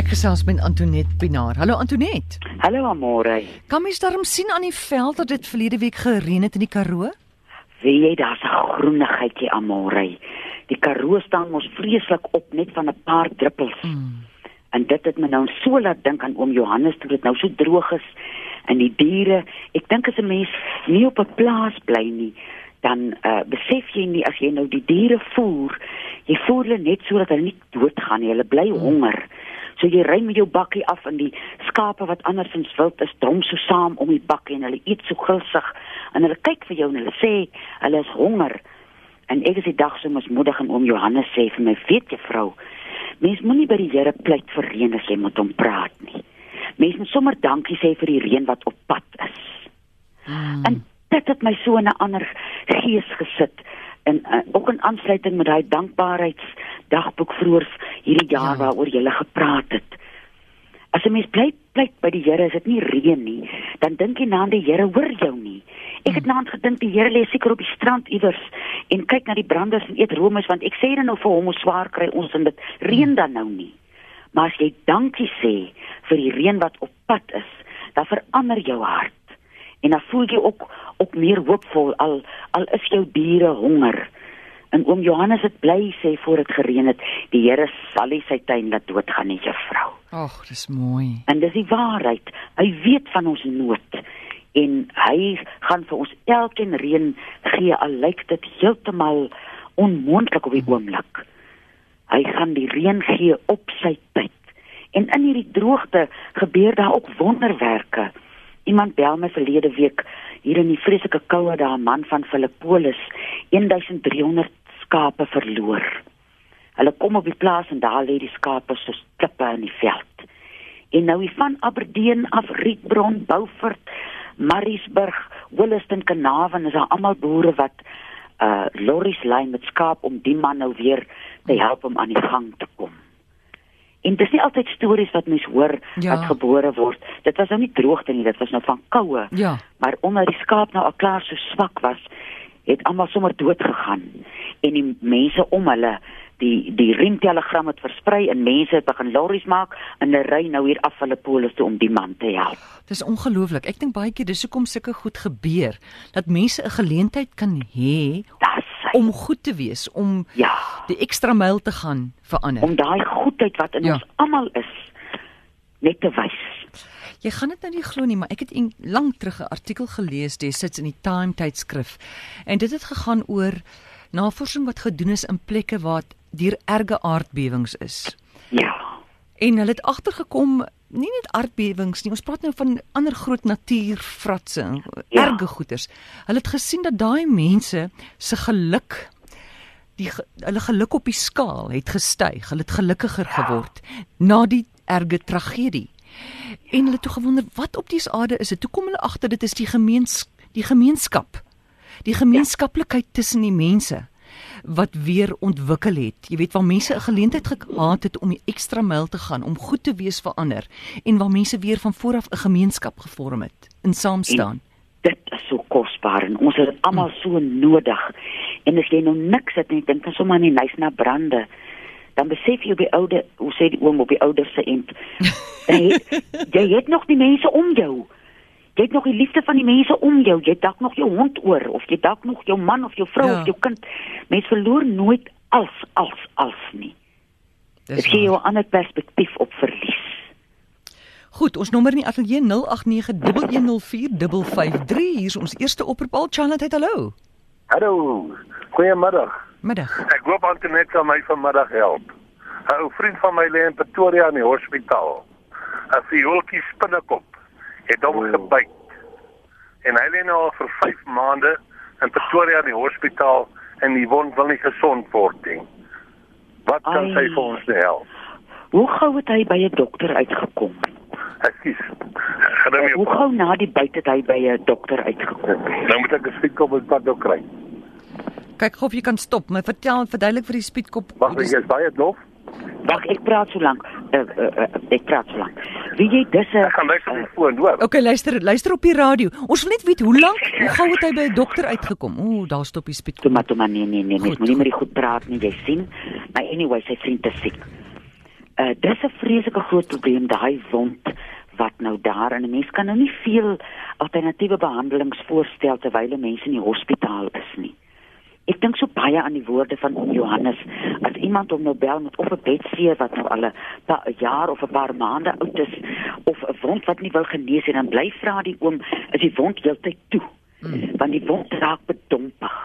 Ek gesels met Antoinette Pinaar. Hallo Antoinette. Hallo Amore. Kan mens darm sien aan die veld dat dit verlede week gereën het in die Karoo? Wie jy daar's 'n groenigheidjie Amore. Die Karoo staan mos vreeslik op net van 'n paar druppels. Mm. En dit het my nou so laat dink aan oom Johannes toe dit nou so droog is en die diere. Ek dink as 'n mens nie op 'n plaas bly nie, dan uh, besef jy nie as jy nou die diere voer, jy voer hulle net sodat hulle nie doodgaan nie. Hulle bly honger. Mm. So jy ry met jou bakkie af en die skape wat andersins wild is, drom so saam om die bakkie en hulle eet so gulsig en hulle kyk vir jou en hulle sê hulle is honger. En ek is die dag so mismoedig en oom Johannes sê vir my, weet jy vrou, mens moenie by die Here pleit vir reën as jy met hom praat nie. Mens moet sommer dankie sê vir die reën wat op pad is. Hmm. En dit het my so in 'n ander gees gesit en uh, ook in aansluiting met daai dankbaarheidsdagboek vroeër hierdie jaar ja. waaroor jy gele gepraat het. As 'n mens bly bly by die Here, is dit nie reën nie, dan dink jy na die Here hoor jou nie. Ek het naand gedink die Here lê seker op die strand iewers en kyk na die branders en eet roomys want ek sê dan nou vir hom hoe swaar kry ons en dit reën dan nou nie. Maar as jy dankie sê vir die reën wat op pad is, dan verander jou hart. En dan voel jy ook ook meer hoopvol al al is jou diere honger. En oom Johannes het bly sê voor dit gereën het, die Here sal nie sy tuin laat doodgaan nie, juffrou. Ag, dis mooi. En dis die waarheid. Hy weet van ons nood en hy gaan vir ons elkeen reën gee al lyk dit heeltemal onmoontlik op die oomblik. Hy gaan die reën gee op sy tyd. En in hierdie droogte gebeur daar ook wonderwerke. Iemand bel my verlede week hier in die vreeslike koue daar 'n man van Filippolis 1300 skape verloor. Hulle kom op die plaas en daar lê die skape soos klippe in die veld. En nou hier van Aberdeen af Rietbron, Beaufort, Mariesburg, Williston, Carnarvon is daar almal boere wat uh lorries lyn met skaap om die man nou weer te help om aan die gang te kom. En dis nie altyd stories wat mens hoor ja. wat gebore word. Dit was nou nie droogte nie, dit was nou van koue. Ja. Maar omdat die skaap nou al klaar so swak was, het almal sommer dood gegaan en die mense om hulle die die riemtelegram het versprei en mense het begin lorries maak en hulle ry nou hier af hulle polis toe om die man te help. Dis ongelooflik. Ek dink baie keer dis hoekom sulke goed gebeur dat mense 'n geleentheid kan hê om goed te wees, om ja, die ekstra myl te gaan vir ander. Om daai goedheid wat in ja. ons almal is net te wys. Jy gaan dit nou nie glo nie, maar ek het lank terug 'n artikel gelees destyds in die Time tydskrif. En dit het gegaan oor navorsing wat gedoen is in plekke waar deur erge aardbewings is. Ja. En hulle het agtergekom nie net aardbewings nie, ons praat nou van ander groot natuurfratse, ja. erge goeters. Hulle het gesien dat daai mense se geluk die hulle geluk op die skaal het gestyg. Hulle het gelukkiger ja. geword na die erge tragedie. En hulle het toe gewonder wat op die aarde is dit? Toe kom hulle agter dit is die gemeens die gemeenskap. Die gemeenskaplikheid tussen die mense wat weer ontwikkel het. Jy weet waar mense 'n geleentheid gehad het om die ekstra myl te gaan om goed te wees vir ander en waar mense weer van voor af 'n gemeenskap gevorm het in saamstaan. En dit is so kosbaar en ons het dit almal so nodig. En as jy nou niks het nie, dink dan sommer aan die nys na brande dan besef jy op die oude, hoe sê die oom op die ouder se end. jy, jy het nog die mense om jou. Jy het nog die liefde van die mense om jou. Jy dalk nog jou hond oor of jy dalk nog jou man of jou vrou ja. of jou kind. Mense verloor nooit als als als nie. Dit gee jou 'n ander perspektief op verlies. Goed, ons nommer in die ateljee 0891104553. Hier is ons eerste opperpaal Charlotte. Hallo. Hallo. Goeiemiddag. Middag. Ek hoop Antoinette kan my vanmiddag help. 'n Ou vriend van my lê in Pretoria in die hospitaal. 'n Fioltjie spinnekop het hom oh. gebyt. En hy lê nou al vir 5 maande in Pretoria in die hospitaal en die wond wil nie gesond word nie. Wat kan sy vir ons help? Hoe gou het hy by 'n dokter uitgekom? Ekskuus. Hoe gou na die byt het hy by 'n dokter uitgekom? Nou moet ek 'n spiekop op pad kry. Kyk of jy kan stop. My vertel verduidelik vir die spietkop. Wag, jy is baie dof. Wag, ek praat so lank. Uh, uh, uh, ek praat so lank. Wie jy dis 'n Ek gaan luister op die foon, hoor. Okay, luister, luister op die radio. Ons wil net weet hoe lank, hoe gou het hy by 'n dokter uitgekom? Ooh, daar stop die spietkop. Tomato man, nee nee nee, nee. moenie meer goed praat nie, jy sien. Maar anyway, sy vriend is siek. uh, dis 'n vreeslike groot probleem daai wond wat nou daar en 'n mens kan nou nie veel alternatiewe behandelings voorstel terwyl mense in die hospitaal is nie. Ek dink so baie aan die woorde van Johannes as iemand om nou bel met of 'n bedseer wat nou al 'n jaar of 'n paar maande oud is of 'n wond wat nie wil genees nie dan bly vra die oom is die wond heeltyd toe mm. want die wond raak bedompig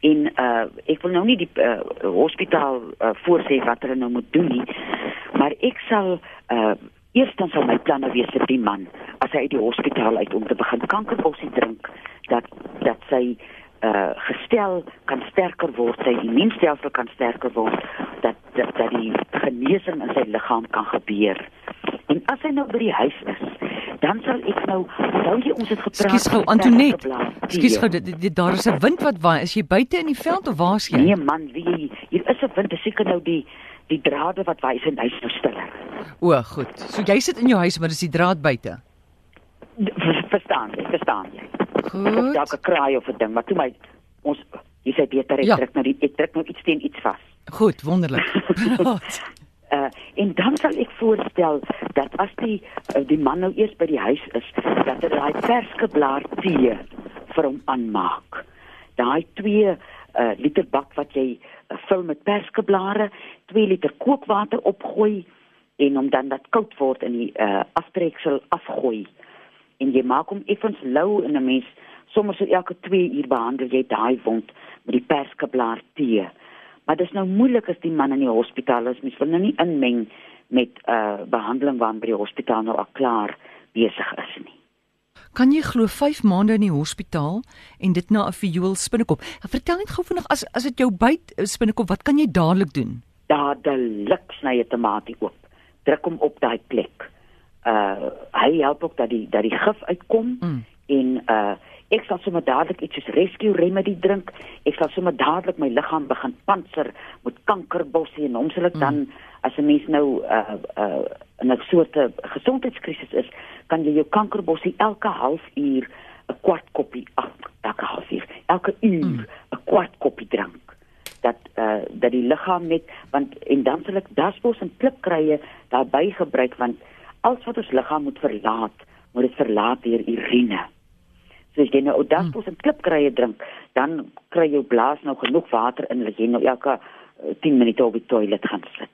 en uh ek wil nou nie die uh, hospitaal uh, voorsê wat hulle nou moet doen nie maar ek sal uh eerstens sal my planne wees vir die man as hy uit die hospitaal uit om te begin kankerbossie drink dat dat sy uh gestel kan sterker word, sy immuunstelsel kan sterker word dat dat, dat die genesing in sy liggaam kan gebeur. En as hy nou by die huis is, dan sal ek nou onthou jy ons het gepraat. Skus gou Antonet. Skus gou daar is 'n wind wat waai. Is jy buite in die veld of waar is jy? Nee man, wie hier is 'n wind, dis seker nou die die drade wat waai in huis nou stiller. O, goed. So jy sit in jou huis, maar dis die draad buite. Verstaan, verstaan jy. Goed. Dalk 'n kraai of 'n ding, maar toe my ons jy sê beter ek ja. druk nou die ek druk nou iets teen iets vas. Goed, wonderlik. uh en dan sal ek voorstel dat as die uh, die man nou eers by die huis is, dat hy daai verske blaar tee vir hom aanmaak. Daai 2 uh liter bak wat jy uh, vul met perskeblare, 2 liter kookwater opgooi en hom dan dat koud word in die uh aftreksel afgooi en jy maak hom effens lou in 'n mens sommer so elke 2 uur behandel jy daai wond met die perskeblaar tee. Maar dit is nou moeilik as die man in die hospitaal is, mens wil nou nie inmeng met 'n uh, behandeling waar by die hospitaal nou al klaar besig is nie. Kan jy glo 5 maande in die hospitaal en dit na 'n viool spinnekop? Vertel net gou vinnig as as dit jou byt eh, spinnekop, wat kan jy dadelik doen? Dadelik sny 'n tamatie oop. Druk hom op daai plek uh hy help ook dat die dat die gif uitkom mm. en uh ek sal sommer dadelik iets soos rescue remedy drink. Ek sal sommer dadelik my liggaam begin panser met kankerbossie en hom sal ek mm. dan as 'n mens nou uh uh 'n soort gesondheidskrisis is, kan jy jou kankerbossie elke halfuur 'n kwart koppie ag elke halfuur, elke uur 'n mm. kwart koppie drink dat uh dat die liggaam net want en dan sal ek dasbos en klipkrye daarbey gebruik want alles wat ons liggaam moet verlaat, moet dit verlaat deur urine. So as jy nou oudasbos en klipkrye drink, dan kry jou blaas nou genoeg water in dat jy nou elke 10 eh, minute op die toilet gaan sit.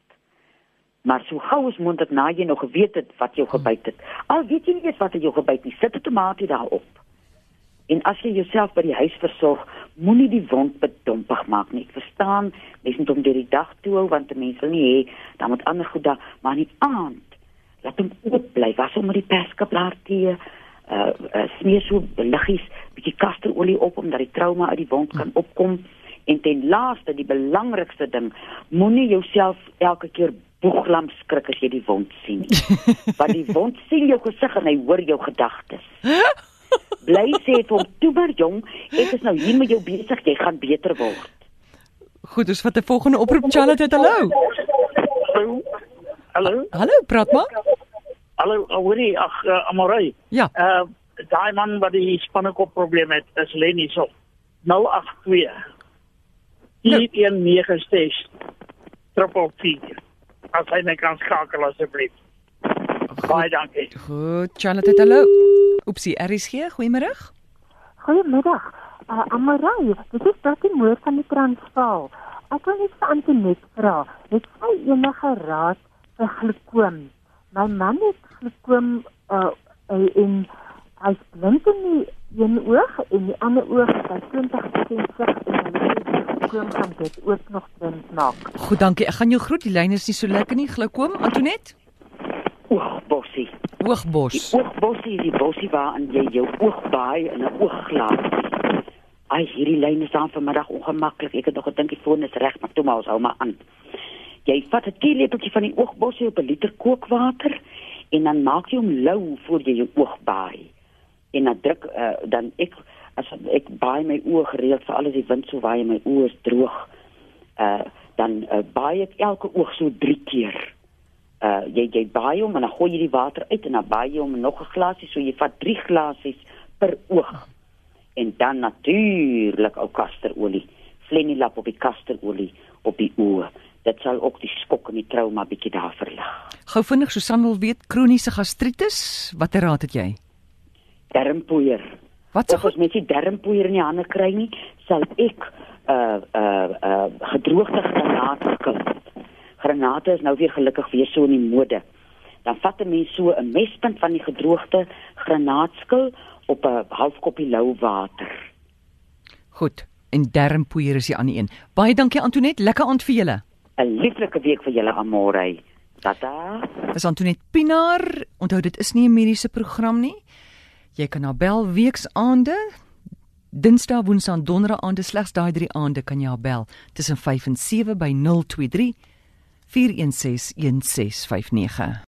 Maar so gou as moontlik na jy nog geweet het wat jou gebyt het. Al weet jy nie eens wat jou gebyt nie, sit 'n tomatie daarop. En as jy jouself by die huis versorg, moenie die wond bedompig maak nie. Ek verstaan, mens moet hom deur die dag toe hou want mense wil nie hê dan moet ander goed daar, maar nie aand laat hom oop bly was om met die perskeblaar tee uh, uh smeer so liggies bietjie kasterolie op omdat die trauma uit die wond kan opkom. En ten laaste die belangrikste ding moenie jouself elke keer boeglam skrik as jy die wond sien want die wond sien jou gesig en hy hoor jou gedagtes. Bly sê vir hom toe maar jong ek is nou hier met jou besig jy gaan beter word. Goed ons vat 'n volgende oproep Charlotte hallo? Hallo. Hallo, praat maar. Hallo, hoorie, ag uh, Amorey. Ja. Uh daai man wat die spannekop probleem het, is Lenny so. 082. 119 stage. Triple P. As hy net kan skakel asseblief. Baie dankie. Goed, Charlotte, hallo. Oepsie, RSG, goeiemôre. Goeiemiddag. Uh, Amorey, dit is dat die moord van die Transvaal. Ek wil net vir Antoinette vra, het sy enige raad vir glukoom. My man het glukoom uh in hy blink in die een oog en die ander oog het hy 20% sig en hy het glukoom kan dit ook nog blind maak. Goed, dankie. Ek gaan jou groet. Die lyn is nie so lekker nie. Glukoom, Antonet. Oogbossie. Oogbos. Oogbossie is die bossie waar aan jy jou oog baai in 'n oogglaas. Ai, hierdie lyn is dan vanmiddag ongemaklik. Ek het nog gedink die foon is reg, maar toe maar ons hou maar aan. Jy vat 'n teelepeltjie van die oogbossie op 'n liter kookwater en dan maak jy hom lou voor jy jou oog baai. En dan druk uh, dan ek as ek baai my oë gereeld vir alles die wind so waai my oë is droog. Uh dan uh, baai ek elke oog so 3 keer. Uh jy jy baai hom en dan gooi jy die water uit en dan baai jy hom nog 'n glasie so jy vat 3 glasies per oog. En dan natuurlik ou kasterolie. Flenilap op die kasterolie op die oë Dit sal ook die skok en die trauma bietjie daar verlig. Gou vinnig Susan wil weet kroniese gastritis, watter raad het jy? Darmpoeier. Wat As ons met die darmpoeier in die hande kry nie, sal ek uh uh uh gedroogde granaatskil. Granate is nou weer gelukkig weer so in die mode. Dan vat 'n mens so 'n mespunt van die gedroogde granaatskil op 'n halfkoppie lou water. Goed. En darmpoeier is die ander een. Baie dankie Antonet, lekker aand vir julle. 'n Lieflike week vir julle Amore. Tata. Dis Antonet Pinaar. Onthou dit is nie 'n mediese program nie. Jy kan haar bel weksaande. Dinsdag, Woensdag en Donderdag aande slegs daai drie aande kan jy haar bel tussen 5 en 7 by 023 416 1659.